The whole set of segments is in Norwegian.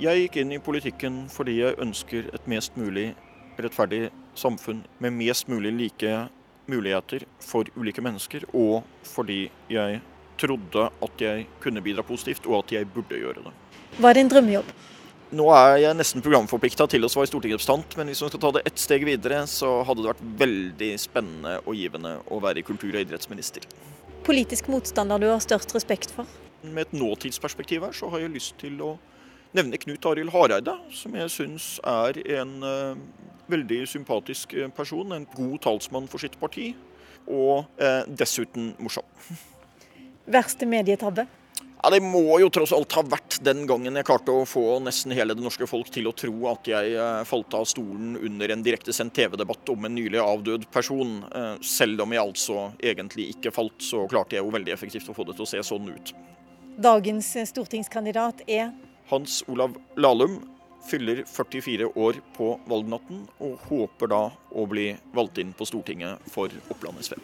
Jeg gikk inn i politikken fordi jeg ønsker et mest mulig rettferdig samfunn med mest mulig like muligheter for ulike mennesker, og fordi jeg trodde at jeg kunne bidra positivt, og at jeg burde gjøre det. Hva er din drømmejobb? Nå er jeg nesten programforplikta til å svare stortingsrepresentant, men hvis man skal ta det ett steg videre, så hadde det vært veldig spennende og givende å være kultur- og idrettsminister. Politisk motstander du har størst respekt for? Med et nåtidsperspektiv her, så har jeg lyst til å nevne Knut Arild Hareide, som jeg syns er en uh, veldig sympatisk eh, person. En god talsmann for sitt parti, og uh, dessuten morsom. Verste medietabbe? Ja, Det må jo tross alt ha vært den gangen jeg klarte å få nesten hele det norske folk til å tro at jeg eh, falt av stolen under en direktesendt TV-debatt om en nylig avdød person. Eh, selv om jeg altså egentlig ikke falt, så klarte jeg jo veldig effektivt å få det til å se sånn ut. Dagens stortingskandidat er Hans Olav Lahlum fyller 44 år på valgnatten, og håper da å bli valgt inn på Stortinget for Oppland SV.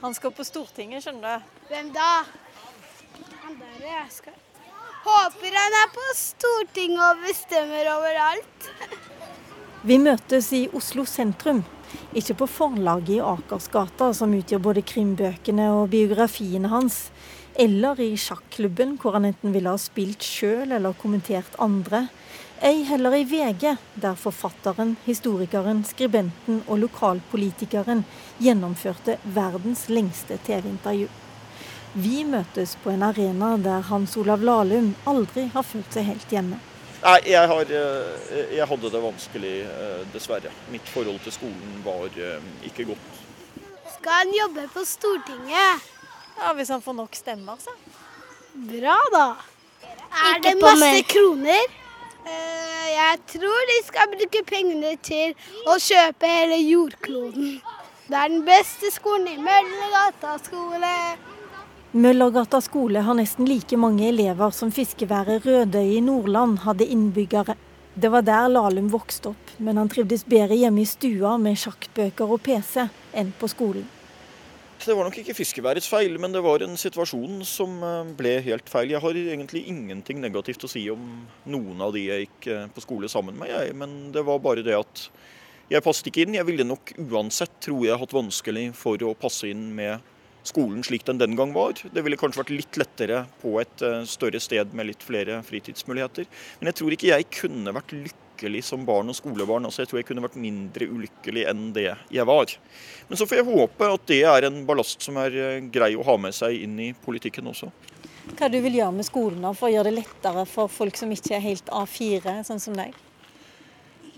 Han skal på Stortinget, skjønner du. Hvem da? Han der jeg skal Håper han er på Stortinget og bestemmer overalt. Vi møtes i Oslo sentrum, ikke på forlaget i Akersgata, som utgjør både krimbøkene og biografiene hans, eller i sjakklubben, hvor han enten ville ha spilt sjøl eller kommentert andre. Ei heller i VG, der forfatteren, historikeren, skribenten og lokalpolitikeren gjennomførte verdens lengste TV-intervju. Vi møtes på en arena der Hans Olav Lahlum aldri har følt seg helt hjemme. Nei, jeg, har, eh, jeg hadde det vanskelig, eh, dessverre. Mitt forhold til skolen var eh, ikke godt. Skal han jobbe på Stortinget? Ja, Hvis han får nok stemmer, så. Bra, da. Er det masse kroner? Jeg tror de skal bruke pengene til å kjøpe hele jordkloden. Det er den beste skolen i Møllergata skole. Møllergata skole har nesten like mange elever som fiskeværet Rødøy i Nordland hadde innbyggere. Det var der Lahlum vokste opp, men han trivdes bedre hjemme i stua med sjakkbøker og PC enn på skolen. Det var nok ikke fiskeværets feil, men det var en situasjon som eh, ble helt feil. Jeg har egentlig ingenting negativt å si om noen av de jeg gikk eh, på skole sammen med, jeg. Men det var bare det at jeg passet ikke inn. Jeg ville nok uansett, tror jeg, hatt vanskelig for å passe inn med skolen slik den den gang var. Det ville kanskje vært litt lettere på et eh, større sted med litt flere fritidsmuligheter. Men jeg tror ikke jeg kunne vært lykkelig som barn og skolebarn. altså Jeg tror jeg kunne vært mindre ulykkelig enn det jeg var. Men så får jeg håpe at det er en ballast som er eh, grei å ha med seg inn i politikken også. Hva du vil gjøre med skolen for å gjøre det lettere for folk som ikke er helt A4, sånn som deg?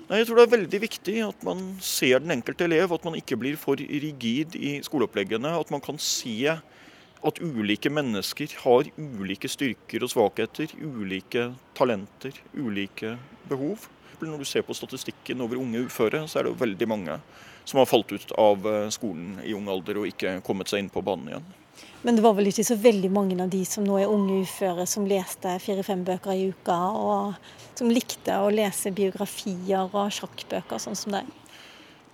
Nei, jeg tror det er veldig viktig at man ser den enkelte elev, at man ikke blir for rigid i skoleoppleggene. At man kan se at ulike mennesker har ulike styrker og svakheter, ulike talenter, ulike behov. Når du ser på statistikken over unge uføre, så er det veldig mange som har falt ut av eh, skolen i ung alder og ikke kommet seg inn på banen igjen. Men det var vel ikke så veldig mange av de som nå er unge uføre, som leste fire-fem bøker i uka, og som likte å lese biografier og sjakkbøker, sånn som deg?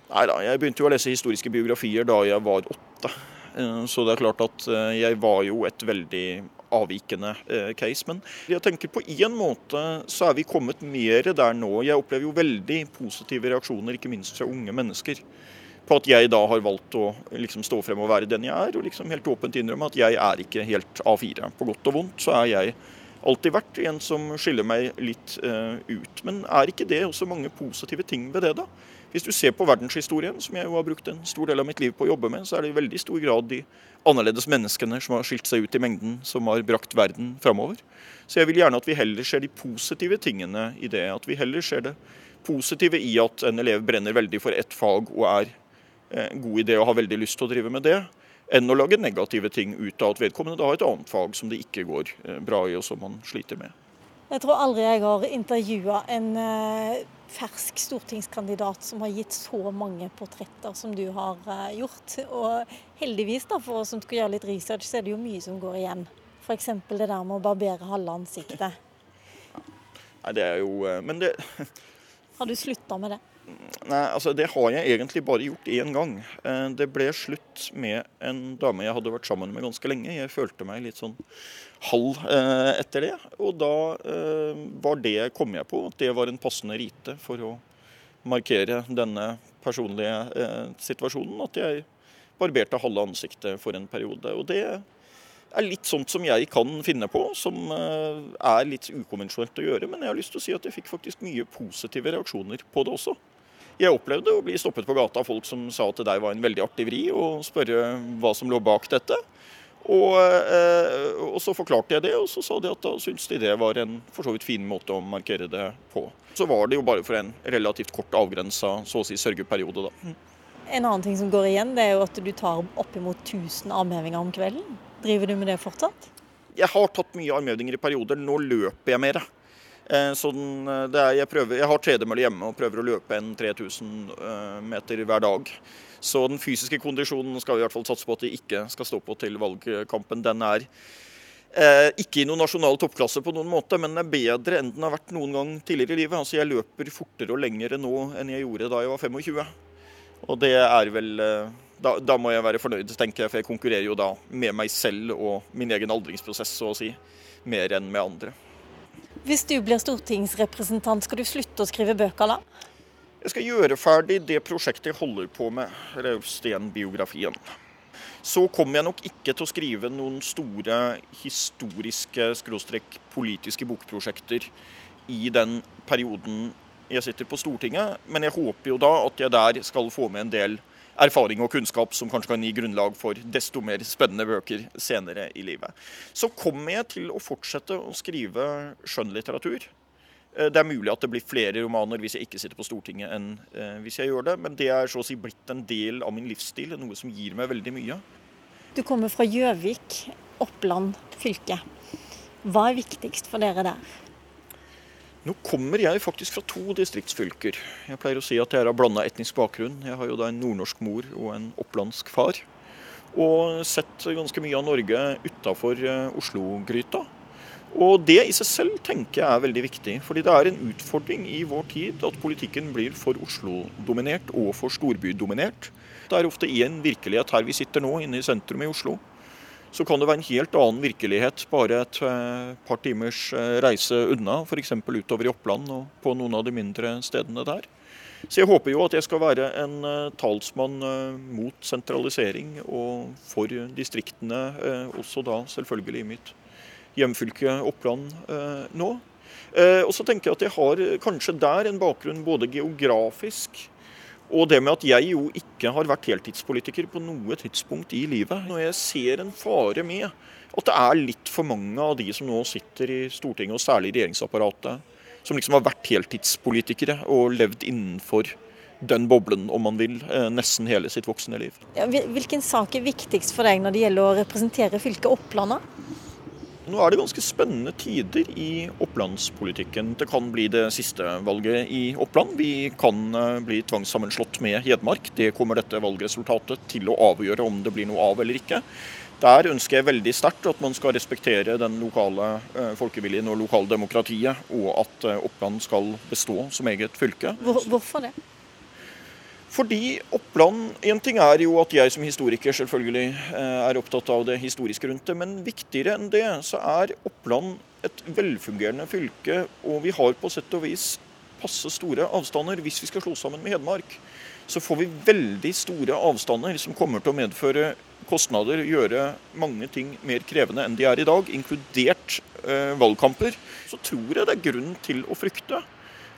Nei da, jeg begynte jo å lese historiske biografier da jeg var åtte. Eh, så det er klart at eh, jeg var jo et veldig avvikende eh, case. Men jeg tenker på en måte så er vi kommet mer der nå. Jeg opplever jo veldig positive reaksjoner, ikke minst fra unge mennesker på at jeg da har valgt å liksom stå frem og være den jeg er, og liksom helt åpent innrømme at jeg er ikke helt A4. På godt og vondt så er jeg alltid vært en som skiller meg litt uh, ut. Men er ikke det også mange positive ting ved det, da? Hvis du ser på verdenshistorien, som jeg jo har brukt en stor del av mitt liv på å jobbe med, så er det i veldig stor grad de annerledes menneskene som har skilt seg ut i mengden, som har brakt verden framover. Så jeg vil gjerne at vi heller ser de positive tingene i det. At vi heller ser det positive i at en elev brenner veldig for ett fag og er Eh, god idé og har veldig lyst til å drive med det, enn å lage negative ting ut av at vedkommende da har et annet fag som det ikke går eh, bra i, og som man sliter med. Jeg tror aldri jeg har intervjua en eh, fersk stortingskandidat som har gitt så mange portretter som du har gjort. Og heldigvis, da, for oss som skal gjøre litt research, så er det jo mye som går igjen. F.eks. det der med å barbere halve ansiktet. Nei, det er jo Men det Har du slutta med det? Nei, altså Det har jeg egentlig bare gjort én gang. Eh, det ble slutt med en dame jeg hadde vært sammen med ganske lenge. Jeg følte meg litt sånn halv eh, etter det. Og da eh, var det, kom jeg på, at det var en passende rite for å markere denne personlige situasjonen. At jeg barberte halve ansiktet for en periode. Og det er litt sånt som jeg kan finne på, som er litt ukonvensjonelt å gjøre. Men jeg har lyst til å si at jeg fikk faktisk mye positive reaksjoner på det også. Jeg opplevde å bli stoppet på gata av folk som sa at det der var en veldig artig vri, og spørre hva som lå bak dette. Og, eh, og, så forklarte jeg det, og så sa de at da syntes de det var en for så vidt fin måte å markere det på. Så var det jo bare for en relativt kort avgrensa så å si sørgeperiode, da. En annen ting som går igjen, det er jo at du tar oppimot 1000 armhevinger om kvelden. Driver du med det fortsatt? Jeg har tatt mye armhevinger i perioder. Nå løper jeg mer. Så eh, er, jeg, prøver, jeg har tredemølle hjemme og prøver å løpe en 3000 eh, meter hver dag. Så den fysiske kondisjonen skal vi i hvert fall satse på at de ikke skal stå på til valgkampen. Den er eh, ikke i noen nasjonal toppklasse på noen måte, men den er bedre enn den har vært noen gang tidligere i livet. Altså Jeg løper fortere og lengre nå enn jeg gjorde da jeg var 25. Og det er vel da, da, må jeg være fornøyd, tenker jeg, for jeg konkurrerer jo da med meg selv og min egen aldringsprosess, så å si, mer enn med andre. Hvis du blir stortingsrepresentant, skal du slutte å skrive bøker da? Jeg skal gjøre ferdig det prosjektet jeg holder på med, Rausten-biografien. Så kommer jeg nok ikke til å skrive noen store historiske, skråstrekk politiske bokprosjekter i den perioden jeg sitter på Stortinget, men jeg håper jo da at jeg der skal få med en del erfaring og kunnskap som kanskje kan gi grunnlag for desto mer spennende bøker senere i livet. Så kommer jeg til å fortsette å skrive skjønnlitteratur. Eh, det er mulig at det blir flere romaner hvis jeg ikke sitter på Stortinget enn eh, hvis jeg gjør det, men det er så å si blitt en del av min livsstil, noe som gir meg veldig mye. Du kommer fra Gjøvik, Oppland fylke. Hva er viktigst for dere der? Nå kommer jeg faktisk fra to distriktsfylker. Jeg pleier å si at jeg er av blanda etnisk bakgrunn. Jeg har jo da en nordnorsk mor og en opplandsk far. Og sett ganske mye av Norge utafor eh, Oslo-gryta. Og det i seg selv tenker jeg er veldig viktig. Fordi det er en utfordring i vår tid at politikken blir for Oslo-dominert og for storbydominert. Det er ofte i en virkelighet her vi sitter nå, inne i sentrum i Oslo så kan det være en helt annen virkelighet bare et eh, par timers eh, reise unna, f.eks. utover i Oppland og på noen av de mindre stedene der. Så jeg håper jo at jeg skal være en eh, talsmann mot sentralisering og for distriktene, også da selvfølgelig i mitt hjemfylke Oppland nå. Og så tenker jeg at jeg har kanskje der en bakgrunn både geografisk og det med at jeg jo ikke har vært heltidspolitiker på noe tidspunkt i livet. Når jeg ser en fare med at det er litt for mange av de som nå sitter i Stortinget, og særlig i regjeringsapparatet, som liksom har vært heltidspolitikere og levd innenfor den boblen, om man vil, eh, nesten hele sitt voksne liv. Hvilken sak er viktigst for deg når det gjelder å representere fylket Oppland? Nå er det ganske spennende tider i opplandspolitikken. Det kan bli det siste valget i Oppland. Vi kan eh, bli tvangssammenslått med Hedmark. Det kommer dette valgresultatet til å avgjøre om det blir noe av eller ikke. Der ønsker jeg veldig sterkt at man skal respektere den lokale eh, folkeviljen og lokaldemokratiet, og at eh, Oppland skal bestå som eget fylke. Hvor, hvorfor det? Fordi Oppland En ting er jo at jeg som historiker selvfølgelig eh, er opptatt av det historiske rundt det, men viktigere enn det så er Oppland et velfungerende fylke, og vi har på sett og vis passe store avstander. Hvis vi skal slå sammen med Hedmark, så får vi veldig store avstander som kommer til å medføre kostnader, gjøre mange ting mer krevende enn de er i dag, inkludert eh, valgkamper. Så tror jeg det er grunn til å frykte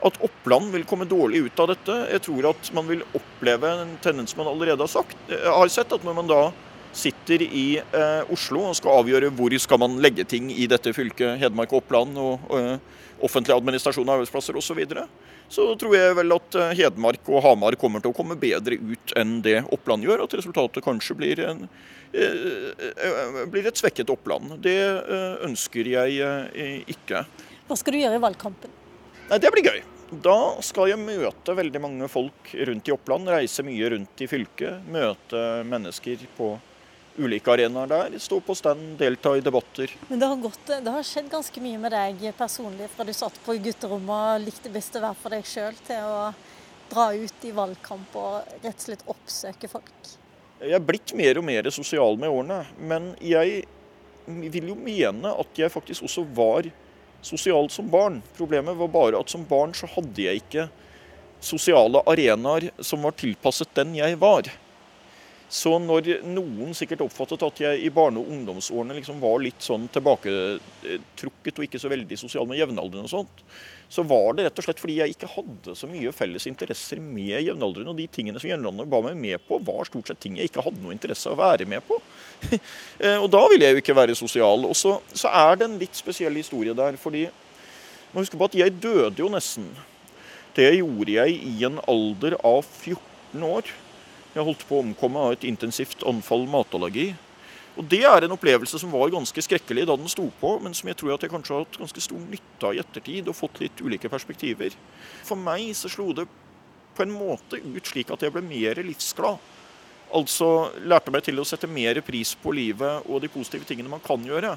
at Oppland vil komme dårlig ut av dette. Jeg tror at man vil oppleve en tendens man allerede har, sagt, eh, har sett, at når man da sitter i eh, Oslo og skal avgjøre hvor skal man legge ting i dette fylket, Hedmark og Oppland, og, og eh, offentlig administrasjon av arbeidsplasser osv., så, videre, så tror jeg vel at eh, Hedmark og Hamar kommer til å komme bedre ut enn det Oppland gjør. At resultatet kanskje blir, en, eh, blir et svekket Oppland. Det ønsker jeg ikke. Hva skal du gjøre i valgkampen? Nei, Det blir gøy. Da skal jeg møte veldig mange folk rundt i Oppland, reise mye rundt i fylket. Møte mennesker på ulike arenaer der. Stå på stand, delta i debatter. Men det har, gått, det har, skjedd ganske mye med deg personlig fra du satt på gutterommet og likte best å være for deg sjøl, til å dra ut i valgkamp og rett og slett oppsøke folk? Jeg er blitt mer og mer sosial med årene, men jeg vil jo mene at jeg faktisk også var sosial som barn. Problemet var bare at som barn så hadde jeg ikke sosiale arenaer som var tilpasset den jeg var. Så når noen sikkert oppfattet at jeg i barne- og ungdomsårene liksom var litt sånn tilbaketrukket og ikke så veldig sosial med jevnaldrende og sånt, så var det rett og slett fordi jeg ikke hadde så mye felles interesser med jevnaldrende. Og de tingene som jevnaldrende ba meg med på, var stort sett ting jeg ikke hadde noe interesse av å være med på. Eh, og da ville jeg jo ikke være sosial. Og så, så er det en litt spesiell historie der, fordi man husker på at jeg døde jo nesten. Det gjorde jeg i en alder av 14 år. Jeg holdt på å omkomme av et intensivt anfall matallergi. Og Det er en opplevelse som var ganske skrekkelig da den sto på, men som jeg tror at jeg kanskje har hatt ganske stor nytte av i ettertid og fått litt ulike perspektiver. For meg så slo det på en måte ut slik at jeg ble mer livsglad. Altså lærte meg til å sette mer pris på livet og de positive tingene man kan gjøre.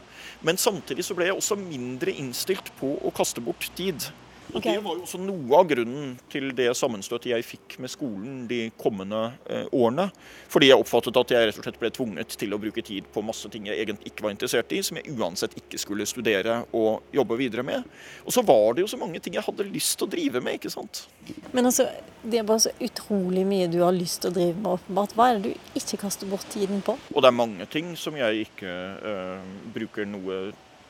Men samtidig så ble jeg også mindre innstilt på å kaste bort tid. Og Det var jo også noe av grunnen til det sammenstøtet jeg fikk med skolen de kommende eh, årene. Fordi jeg oppfattet at jeg rett og slett ble tvunget til å bruke tid på masse ting jeg egentlig ikke var interessert i, som jeg uansett ikke skulle studere og jobbe videre med. Og så var det jo så mange ting jeg hadde lyst til å drive med, ikke sant. Men altså, det er bare så utrolig mye du har lyst til å drive med, åpenbart. Hva er det du ikke kaster bort tiden på? Og det er mange ting som jeg ikke eh, bruker noe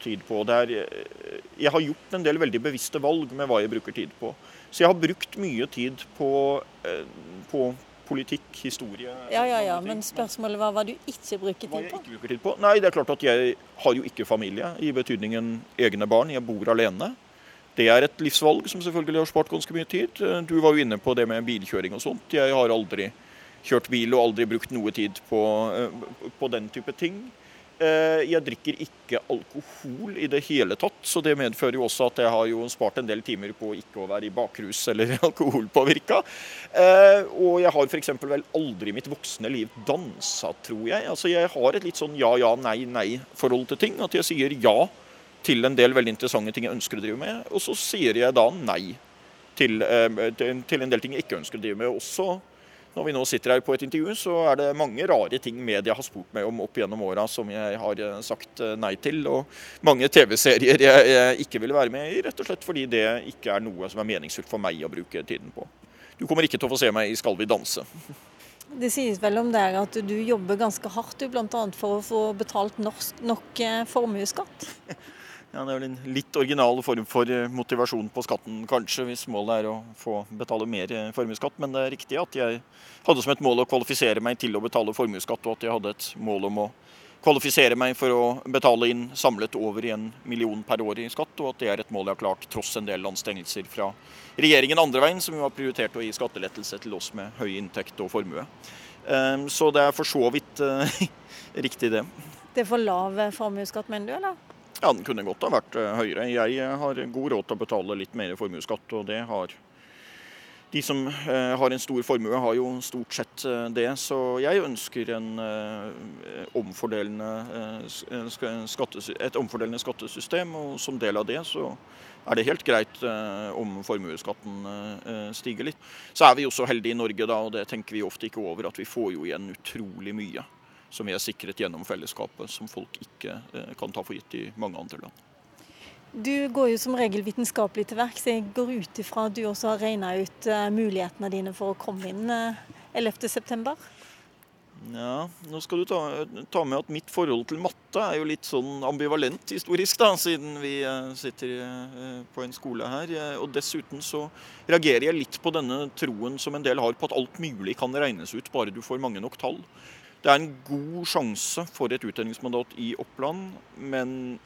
tid på. Er, eh, jeg har gjort en del veldig bevisste valg med hva jeg bruker tid på. Så jeg har brukt mye tid på, eh, på politikk, historie Ja, ja, ja, Men spørsmålet var hva du ikke bruker tid på? Hva jeg ikke bruker tid på? Nei, det er klart at jeg har jo ikke familie, i betydningen egne barn. Jeg bor alene. Det er et livsvalg som selvfølgelig har spart ganske mye tid. Du var jo inne på det med bilkjøring og sånt. Jeg har aldri kjørt bil og aldri brukt noe tid på, eh, på den type ting. Eh, jeg drikker ikke alkohol i det hele tatt, så det medfører jo også at jeg har jo spart en del timer på ikke å være i bakrus eller alkoholpåvirka. Eh, og jeg har f.eks. vel aldri i mitt voksne liv dansa, tror jeg. Altså Jeg har et litt sånn ja, ja, nei, nei-forhold til ting. At jeg sier ja til en del veldig interessante ting jeg ønsker å drive med, og så sier jeg da nei til, eh, til en del ting jeg ikke ønsker å drive med. Også når vi nå sitter her på et intervju, så er det mange rare ting media har spurt meg om opp gjennom åra som jeg har eh, sagt eh, nei til. Og mange TV-serier jeg, ikke vil være med i, rett og slett fordi det ikke er noe som er meningsfullt for meg å bruke tiden på. Du kommer ikke til å få se meg i Skal vi danse. Det sies vel om deg at du jobber ganske hardt, bl.a. for å få betalt norsk, nok eh, formuesskatt? Ja, Det er vel en litt original form for eh, motivasjon på skatten, kanskje, hvis målet er å få betale mer eh, formuesskatt. Men det er riktig at jeg hadde som et mål å kvalifisere meg til å betale formuesskatt, og at jeg hadde et mål om å kvalifisere meg for å betale inn samlet over en million per år i skatt, og at det er et mål jeg har klart tross en del anstrengelser fra regjeringen andre veien, som jo har prioritert å gi skattelettelse til oss med høy inntekt og formue. Ehm, så det er for så vidt eh, riktig, det. Det er for lav formuesskatt, mener du, eller? Ja, den kunne godt ha vært eh, høyere. Jeg eh, har god råd til å betale litt mer formuesskatt, og det har de som eh, har en stor formue, har jo stort sett det. Så jeg ønsker en, omfordelende, et omfordelende skattesystem, og som del av det så er det helt greit om formuesskatten stiger litt. Så er vi jo så heldige i Norge, da, og det tenker vi ofte ikke over, at vi får jo igjen utrolig mye som vi er sikret gjennom fellesskapet, som folk ikke eh, kan ta for gitt i mange andre land. Du går jo som regel vitenskapelig til verks. Jeg går ut ifra at du også har regna ut eh, mulighetene dine for å komme inn 11.9. Eh, ja, nå skal du ta, ta, med at mitt forhold til matte er jo litt sånn ambivalent historisk, da, siden vi sitter på en skole her. Og dessuten så reagerer jeg litt på denne troen som en del har på at alt mulig kan regnes ut, bare du får mange nok tall. Det er en god sjanse for et utdelningsmandat i Oppland, men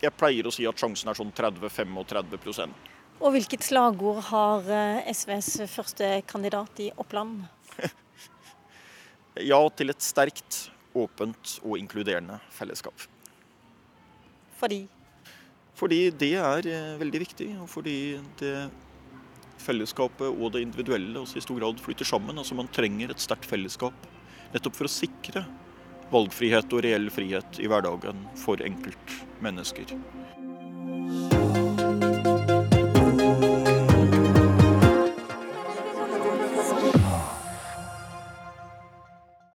jeg pleier å si at sjansen er sånn 30-35% Og hvilket slagord har eh, SVs første kandidat i Oppland? ja til et sterkt, åpent og inkluderende fellesskap. Fordi? Fordi det er eh, veldig viktig, og fordi det fellesskapet og det individuelle også i stor grad flytter sammen. Altså Man trenger et sterkt fellesskap Nettopp for å sikre valgfrihet og reell frihet i hverdagen for enkeltmennesker.